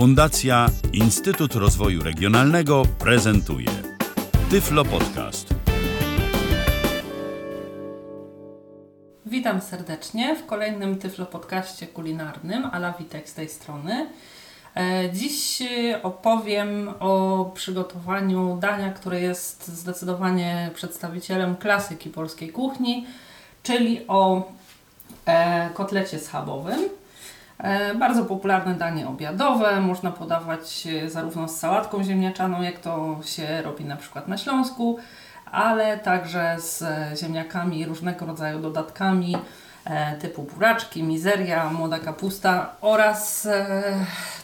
Fundacja Instytut Rozwoju Regionalnego prezentuje Tyflo Podcast. Witam serdecznie w kolejnym Tyflo Podcaście kulinarnym. Ala Witek z tej strony. E, Dziś e, opowiem o przygotowaniu dania, które jest zdecydowanie przedstawicielem klasyki polskiej kuchni, czyli o e, kotlecie schabowym. E, Bardzo popularne danie obiadowe, można podawać e, zarówno z sałatką ziemniaczaną, jak to się robi na przykład na Śląsku, ale także z e, ziemniakami różnego rodzaju dodatkami typu buraczki, mizeria, młoda kapusta oraz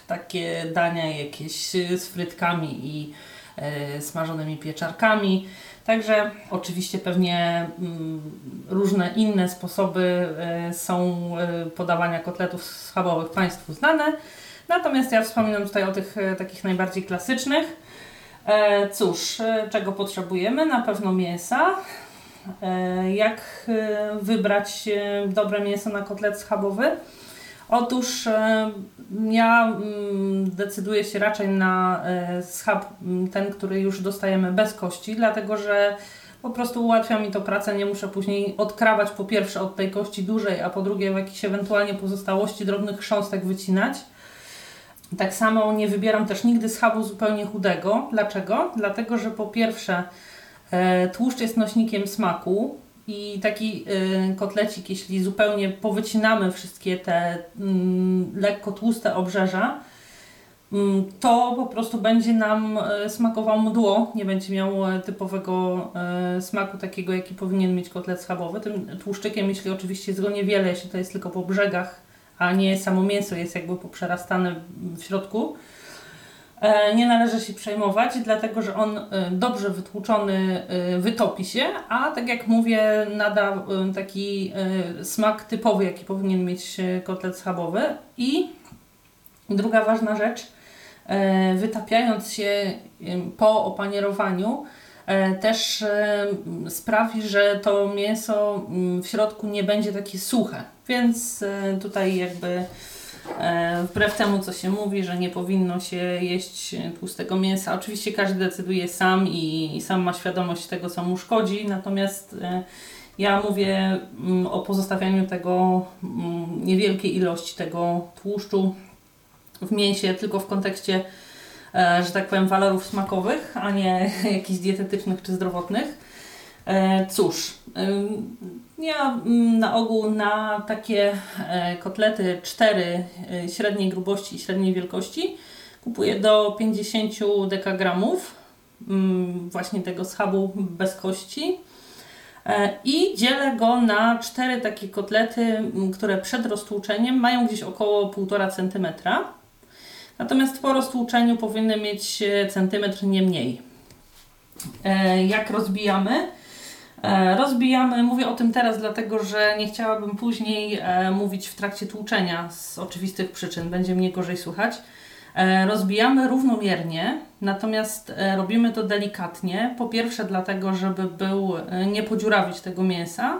takie dania jakieś z frytkami i smażonymi pieczarkami. Także oczywiście pewnie mm, różne inne sposoby e, są e, podawania kotletów schabowych Państwu znane. Natomiast ja wspominam tutaj o tych e, takich najbardziej klasycznych. Cóż, czego potrzebujemy? Na pewno mięsa. Jak wybrać dobre mięso na kotlet schabowy? Otóż e, ja mm, decyduję się raczej na e, schab, m, ten, który już dostajemy bez kości, dlatego że po prostu ułatwia mi to pracę, nie muszę później odkrawać po pierwsze od tej kości dużej, a po drugie w jakichś ewentualnie pozostałości drobnych chrząstek wycinać. Tak samo nie wybieram też nigdy schabu zupełnie chudego. Dlaczego? Dlatego, że po pierwsze e, tłuszcz jest nośnikiem smaku i taki e, kotlecik, jeśli zupełnie powycinamy wszystkie te mm, lekko tłuste obrzeża, mm, to po prostu będzie nam e, smakował mdło, nie będzie miał e, typowego smaku takiego, jaki powinien mieć kotlet schabowy. Tym tłuszczykiem, jeśli oczywiście jest go niewiele, jeśli to jest tylko po brzegach, a nie samo mięso jest jakby poprzerastane w środku, nie należy się przejmować, dlatego że on e, dobrze wytłuczony e, wytopi się, a tak jak mówię, nada e, taki e, smak typowy, jaki powinien mieć e, kotlet schabowy. I druga ważna rzecz, e, wytapiając się e, po opanierowaniu, e, też e, sprawi, że to mięso mm, w środku nie będzie takie suche. Więc e, tutaj jakby e, wbrew temu, co się mówi, że nie powinno się jeść tłustego mięsa, oczywiście każdy decyduje sam i, i sam ma świadomość tego, co mu szkodzi, natomiast e, ja mówię mm, o pozostawianiu tego mm, niewielkiej ilości tego tłuszczu w mięsie tylko w kontekście, e, że tak powiem, walorów smakowych, a nie jakichś dietetycznych czy zdrowotnych. E, Cóż, ja mm, na ogół na takie e, kotlety 4 e, średniej grubości i średniej wielkości kupuję do 50 dekagramów mm, właśnie tego schabu bez kości. I dzielę go na cztery takie kotlety, m, które przed roztłuczeniem mają gdzieś około 1,5 cm. Natomiast po roztłuczeniu powinny mieć centymetr nie mniej. Jak rozbijamy? E, Rozbijamy, mówię o tym teraz, dlatego że nie chciałabym później e, mówić w trakcie tłuczenia z oczywistych przyczyn, będzie mnie gorzej słychać. E, Rozbijamy równomiernie, natomiast robimy to delikatnie. Po pierwsze, dlatego, żeby był, nie podziurawić tego mięsa,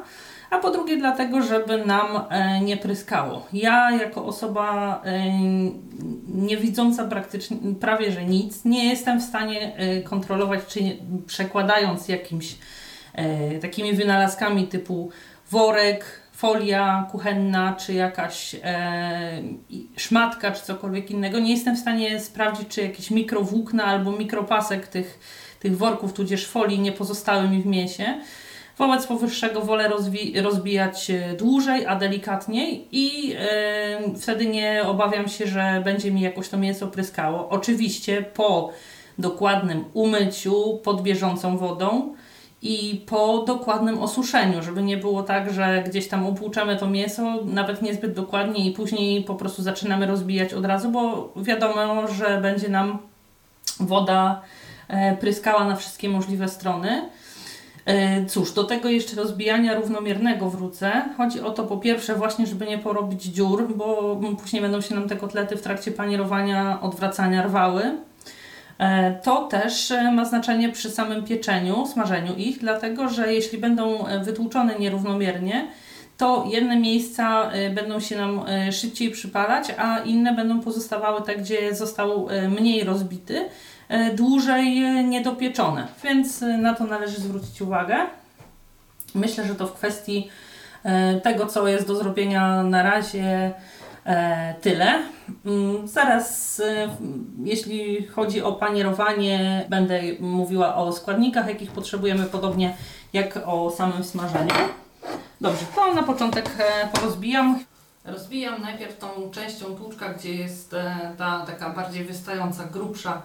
a po drugie, dlatego, żeby nam nie pryskało. Ja, jako osoba e, nie widząca praktycznie, prawie że nic, nie jestem w stanie kontrolować, czy przekładając jakimś takimi wynalazkami typu worek, folia kuchenna, czy jakaś e, szmatka, czy cokolwiek innego. Nie jestem w stanie sprawdzić, czy jakieś mikrowłókna albo mikropasek tych, tych worków, tudzież folii nie pozostały mi w mięsie. Wobec powyższego wolę rozwi- rozbijać e, dłużej, a delikatniej i e, wtedy nie obawiam się, że będzie mi jakoś to mięso pryskało. Oczywiście po dokładnym umyciu pod bieżącą wodą i po dokładnym osuszeniu, żeby nie było tak, że gdzieś tam upłuczamy to mięso, nawet niezbyt dokładnie i później po prostu zaczynamy rozbijać od razu, bo wiadomo, że będzie nam woda e, pryskała na wszystkie możliwe strony. E, Cóż, do tego jeszcze rozbijania równomiernego wrócę. Chodzi o to po pierwsze właśnie, żeby nie porobić dziur, bo później będą się nam te kotlety w trakcie panierowania, odwracania rwały. E, To też e, ma znaczenie przy samym pieczeniu, smażeniu ich, dlatego że jeśli będą e, wytłuczone nierównomiernie, to jedne miejsca będą się nam szybciej przypalać, a inne będą pozostawały tak, gdzie został mniej rozbity, dłużej niedopieczone. Więc na to należy zwrócić uwagę. Myślę, że to w kwestii tego, co jest do zrobienia na razie, tyle. Mm, Zaraz, e, jeśli chodzi o panierowanie, będę mówiła o składnikach, jakich potrzebujemy, podobnie jak o samym smażeniu. Dobrze, to na początek e, porozbijam. Rozbijam najpierw tą częścią tłuczka, gdzie jest e, ta taka bardziej wystająca, grubsza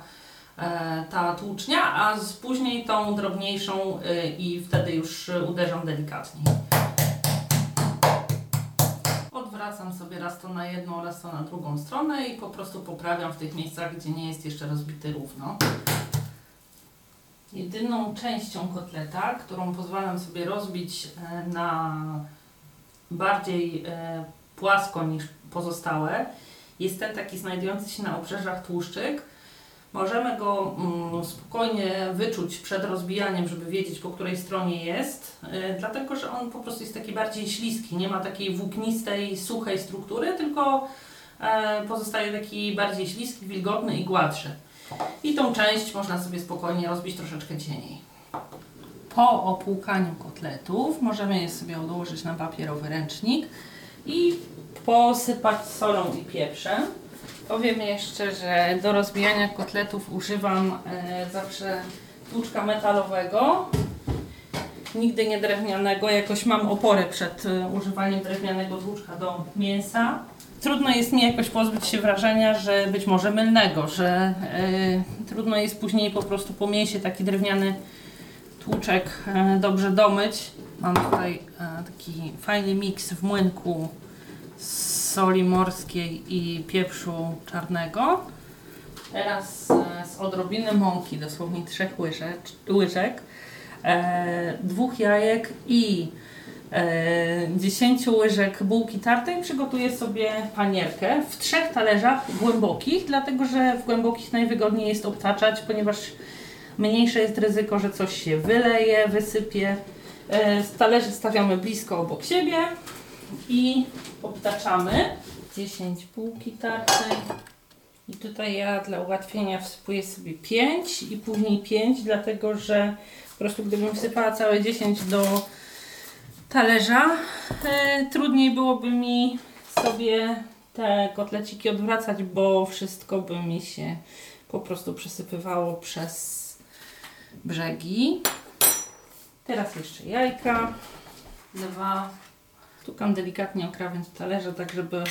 e, ta tłucznia, a później tą drobniejszą e, i wtedy już e, uderzam delikatniej. Sobie raz to na jedną, raz to na drugą stronę i po prostu poprawiam w tych miejscach, gdzie nie jest jeszcze rozbity równo. Jedyną częścią kotleta, którą pozwalam sobie rozbić e, na bardziej e, płasko niż pozostałe, jest ten taki znajdujący się na obrzeżach tłuszczyk. Możemy go mm, spokojnie wyczuć przed rozbijaniem, żeby wiedzieć po której stronie jest, e, dlatego że on po prostu jest taki bardziej śliski, nie ma takiej włóknistej, suchej struktury, tylko e, pozostaje taki bardziej śliski, wilgotny i gładszy. I tą część można sobie spokojnie rozbić troszeczkę cieniej. Po opłukaniu kotletów możemy je sobie odłożyć na papierowy ręcznik i posypać solą i pieprzem. Powiem jeszcze, że do rozbijania kotletów używam e, zawsze tłuczka metalowego. Nigdy nie drewnianego, jakoś mam opory przed e, używaniem drewnianego tłuczka do mięsa. Trudno jest mi jakoś pozbyć się wrażenia, że być może mylnego, że e, trudno jest później po prostu po mięsie taki drewniany tłuczek e, dobrze domyć. Mam tutaj e, taki fajny miks w młynku z soli morskiej i pieprzu czarnego. Teraz e, z odrobiny mąki, dosłownie trzech łyżek, łyżek e, dwóch jajek i e, 10 łyżek bułki tartej przygotuję sobie panierkę w trzech talerzach głębokich, dlatego że w głębokich najwygodniej jest obtaczać, ponieważ mniejsze jest ryzyko, że coś się wyleje, wysypie. E, z talerzy stawiamy blisko obok siebie i obtaczamy. 10 bułki tartej. I tutaj ja dla ułatwienia wsypuję sobie 5 i później 5, dlatego że po prostu gdybym wsypała całe 10 do talerza, e, trudniej byłoby mi sobie te kotleciki odwracać, bo wszystko by mi się po prostu przesypywało przez brzegi. Teraz jeszcze jajka. Dwa. Stukam delikatnie o krawędź talerza, tak żeby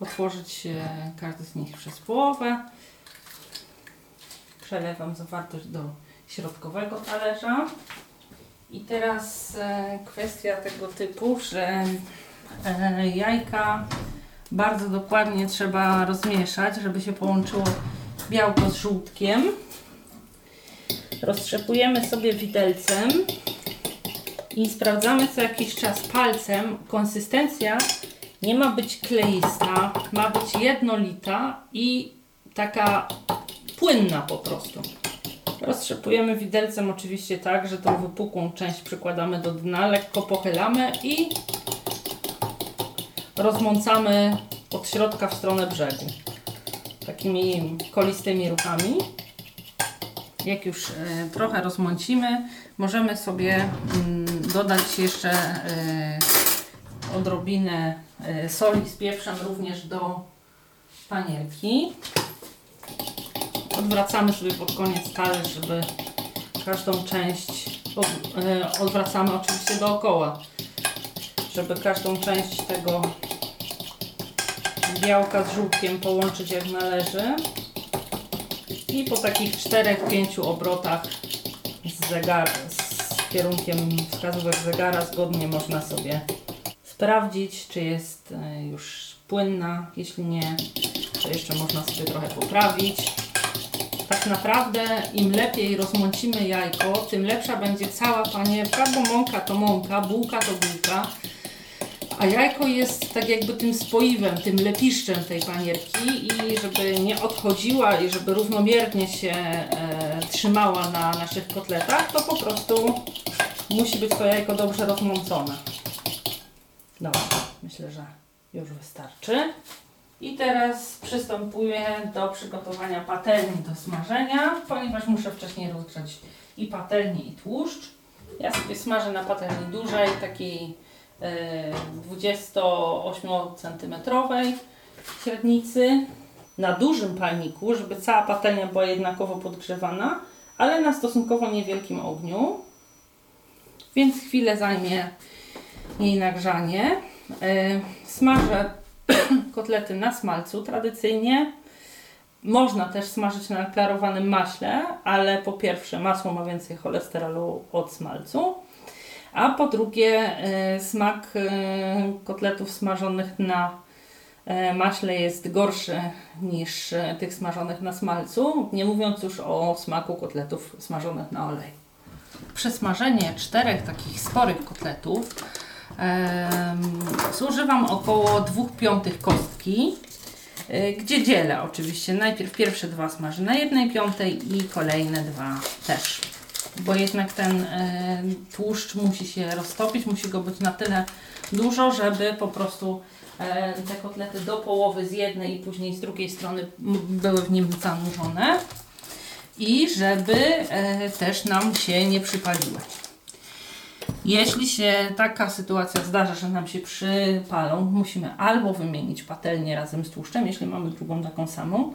otworzyć e, każdy z nich przez połowę. Przelewam zawartość do środkowego talerza. I teraz e, kwestia tego typu, że e, jajka bardzo dokładnie trzeba rozmieszać, żeby się połączyło białko z żółtkiem. Roztrzepujemy sobie widelcem i sprawdzamy co jakiś czas palcem. Konsystencja nie ma być kleista, ma być jednolita i taka płynna po prostu. Roztrzepujemy widelcem oczywiście tak, że tą wypukłą część przykładamy do dna, lekko pochylamy i rozmącamy od środka w stronę brzegu. Takimi kolistymi ruchami. Jak już e, trochę rozmącimy, możemy sobie mm, dodać jeszcze e, odrobinę e, soli z pieprzem również do panierki. Odwracamy sobie pod koniec talerz, żeby każdą część e, odwracamy oczywiście dookoła, żeby każdą część tego białka z żółtkiem połączyć jak należy. I po takich 4-5 obrotach z, zegar, z kierunkiem wskazówek zegara zgodnie można sobie sprawdzić, czy jest e, już płynna. Jeśli nie, to jeszcze można sobie trochę poprawić. Tak naprawdę im lepiej rozmącimy jajko, tym lepsza będzie cała panierka, bo mąka to mąka, bułka to bułka. A jajko jest tak jakby tym spoiwem, tym lepiszczem tej panierki i żeby nie odchodziła i żeby równomiernie się e, trzymała na naszych kotletach, to po prostu musi być to jajko dobrze rozmącone. Dobra, myślę, że już wystarczy. I teraz przystępuję do przygotowania patelni do smażenia, ponieważ muszę wcześniej rozgrzać i patelnię i tłuszcz. Ja sobie smażę na patelni dużej, takiej e, 28 cm średnicy, na dużym palniku, żeby cała patelnia była jednakowo podgrzewana, ale na stosunkowo niewielkim ogniu. Więc chwilę zajmie jej nagrzanie. E, Smażę kotlety na smalcu tradycyjnie. Można też smażyć na klarowanym maśle, ale po pierwsze masło ma więcej cholesterolu od smalcu, a po drugie e, smak e, kotletów smażonych na e, maśle jest gorszy niż tych smażonych na smalcu, nie mówiąc już o smaku kotletów smażonych na oleju. Przesmażenie czterech takich sporych kotletów zużywam około 2 piątych kostki, gdzie dzielę oczywiście. Najpierw pierwsze dwa smażę na jednej piątej i kolejne dwa też. Bo jednak ten e, tłuszcz musi się roztopić, musi go być na tyle dużo, żeby po prostu e, te kotlety do połowy z jednej i później z drugiej strony były w nim zanurzone i żeby e, też nam się nie przypaliły. Jeśli się taka sytuacja zdarza, że nam się przypalą, musimy albo wymienić patelnię razem z tłuszczem, jeśli mamy drugą taką samą,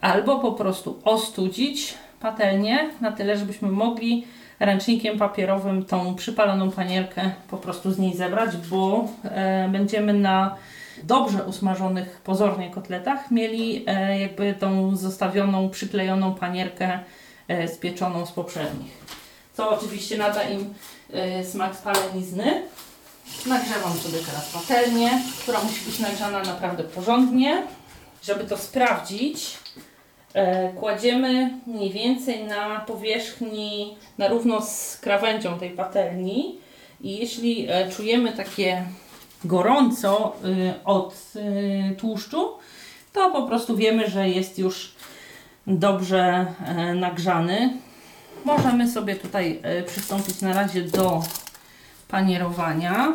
albo po prostu ostudzić patelnię na tyle, żebyśmy mogli ręcznikiem papierowym tą przypaloną panierkę po prostu z niej zebrać, bo e, będziemy na dobrze usmażonych pozornie kotletach mieli e, jakby tą zostawioną, przyklejoną panierkę e, spieczoną z poprzednich. Co oczywiście nada im e, smak spalenizny. Nagrzewam sobie teraz patelnię, która musi być nagrzana naprawdę porządnie. Żeby to sprawdzić, kładziemy mniej więcej na powierzchni, na równo z krawędzią tej patelni. I jeśli e, czujemy takie gorąco y, od tłuszczu, to po prostu wiemy, że jest już dobrze e, nagrzany. Możemy sobie tutaj e, przystąpić na razie do panierowania.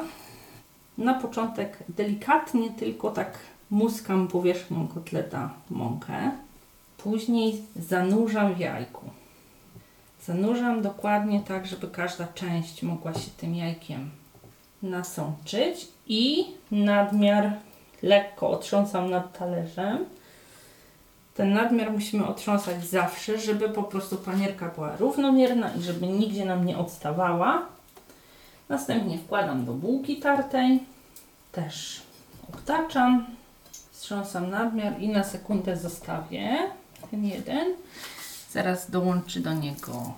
Na początek delikatnie tylko tak muskam powierzchnią kotleta mąkę. Później zanurzam w jajku. Zanurzam dokładnie tak, żeby każda część mogła się tym jajkiem nasączyć i nadmiar lekko otrząsam nad talerzem. Ten nadmiar musimy otrząsać zawsze, żeby po prostu panierka była równomierna i żeby nigdzie nam nie odstawała. Następnie wkładam do bułki tartej, też obtaczam, wstrząsam nadmiar i na sekundę zostawię ten jeden. Zaraz dołączy do niego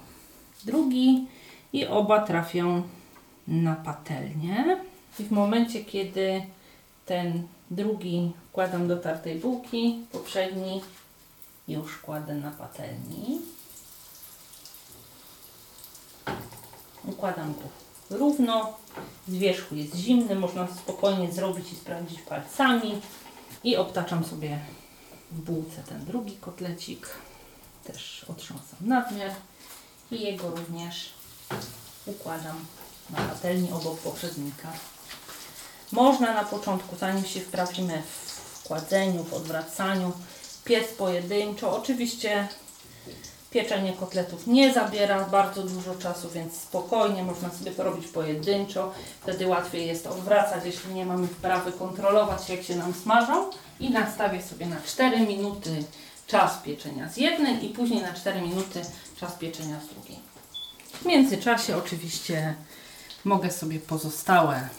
drugi i oba trafią na patelnię. I w momencie, kiedy ten drugi wkładam do tartej bułki, poprzedni już kładę na patelni. Układam go równo. Z wierzchu jest zimny, można spokojnie zrobić i sprawdzić palcami. I obtaczam sobie w bułce ten drugi kotlecik. Też otrząsam nadmiar i jego również układam na patelni obok poprzednika. Można na początku, zanim się wprawimy w kładzeniu, w odwracaniu, piec pojedynczo. Oczywiście pieczenie kotletów nie zabiera bardzo dużo czasu, więc spokojnie można sobie to robić pojedynczo. Wtedy łatwiej jest odwracać, jeśli nie mamy wprawy, kontrolować jak się nam smażą. I nastawię sobie na 4 minuty czas pieczenia z jednej i później na 4 minuty czas pieczenia z drugiej. W międzyczasie oczywiście mogę sobie pozostałe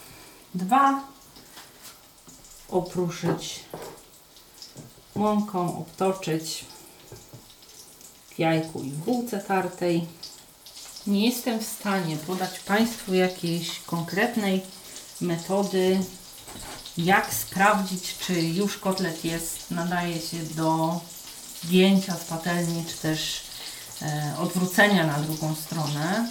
dwa opruszyć mąką, obtoczyć w jajku i w bułce tartej. Nie jestem w stanie podać Państwu jakiejś konkretnej metody, jak sprawdzić, czy już kotlet jest, nadaje się do zdjęcia z patelni, czy też e, odwrócenia na drugą stronę.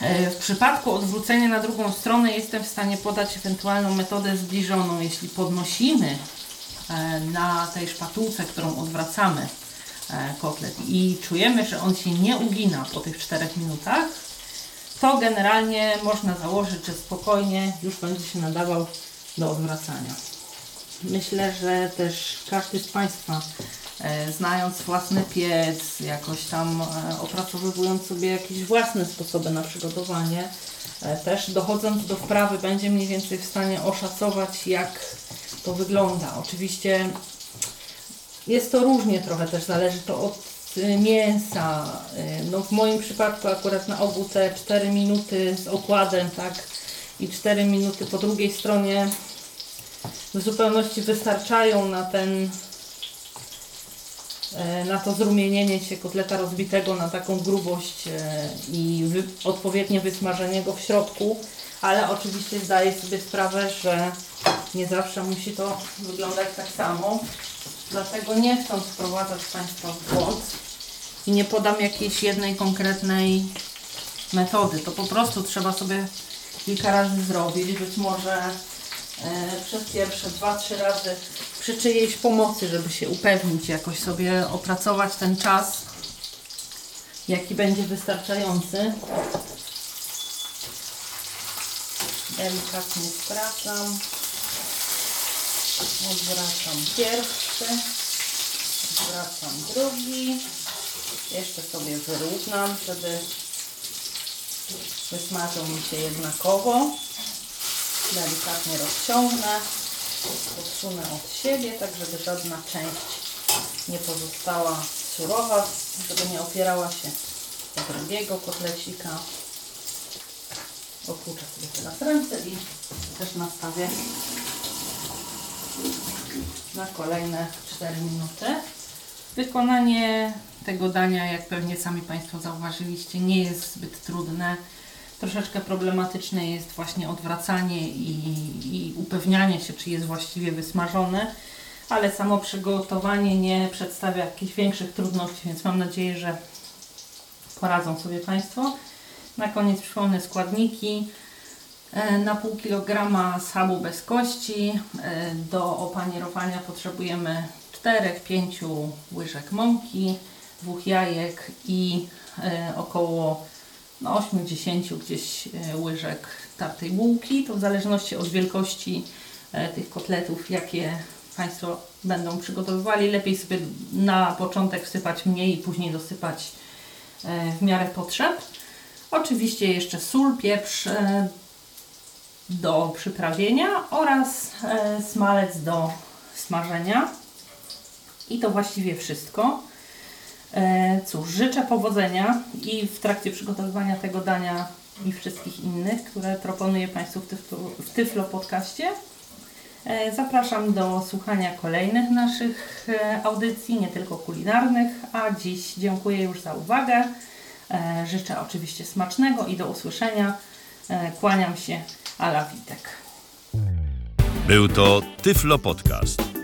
E, W przypadku odwrócenia na drugą stronę jestem w stanie podać ewentualną metodę zbliżoną. Jeśli podnosimy e, na tej szpatułce, którą odwracamy kotlet i czujemy, że on się nie ugina po tych 4 minutach, to generalnie można założyć, że spokojnie już będzie się nadawał do odwracania. Myślę, że też każdy z Państwa, e, znając własny piec, jakoś tam e, opracowywując sobie jakieś własne sposoby na przygotowanie, e, też dochodząc do wprawy, będzie mniej więcej w stanie oszacować, jak to wygląda. Oczywiście jest to różnie trochę też, zależy to od mięsa. No w moim przypadku akurat na obu te 4 minuty z okładem, tak, i 4 minuty po drugiej stronie w zupełności wystarczają na ten e, na to zrumienienie się kotleta rozbitego na taką grubość e, i odpowiednie wysmażenie go w środku, ale oczywiście zdaję sobie sprawę, że nie zawsze musi to wyglądać tak samo. Dlatego nie chcąc wprowadzać Państwa w błąd i nie podam jakiejś jednej konkretnej metody. To po prostu trzeba sobie kilka razy zrobić. Być może e, przez pierwsze dwa, trzy razy przy czyjejś pomocy, żeby się upewnić, jakoś sobie opracować ten czas, jaki będzie wystarczający. Delikatnie sprawdzam. Odwracam pierwszy, odwracam drugi. Jeszcze sobie wyrównam, żeby wysmażył mi się jednakowo. Delikatnie rozciągnę, odsunę od siebie, tak żeby żadna część nie pozostała surowa, żeby nie opierała się do drugiego kotlecika. Opłuczę sobie teraz ręce i też nastawię na kolejne 4 minuty. Wykonanie tego dania, jak pewnie sami Państwo zauważyliście, nie jest zbyt trudne. Troszeczkę problematyczne jest właśnie odwracanie i, i upewnianie się, czy jest właściwie wysmażone, ale samo przygotowanie nie przedstawia jakichś większych trudności, więc mam nadzieję, że poradzą sobie Państwo. Na koniec przypomnę składniki. E, Na pół kilograma schabu bez kości e, do opanierowania potrzebujemy 4-5 łyżek mąki, dwóch jajek i e, około no, 8-10 gdzieś e, łyżek tartej bułki. To w zależności od wielkości e, tych kotletów, jakie Państwo będą przygotowywali. Lepiej sobie na początek wsypać mniej i później dosypać w miarę potrzeb. Oczywiście jeszcze sól, pieprz, do przyprawienia oraz smalec do smażenia. I to właściwie wszystko. E, cóż, życzę powodzenia i w trakcie przygotowywania tego dania i wszystkich innych, które proponuję Państwu w Tyflo, Tyflo Podcaście. E, zapraszam do słuchania kolejnych naszych e, audycji, nie tylko kulinarnych, a dziś dziękuję już za uwagę. Życzę oczywiście smacznego i do usłyszenia. Kłaniam się. Ala Witek. Był to Tyflo Podcast.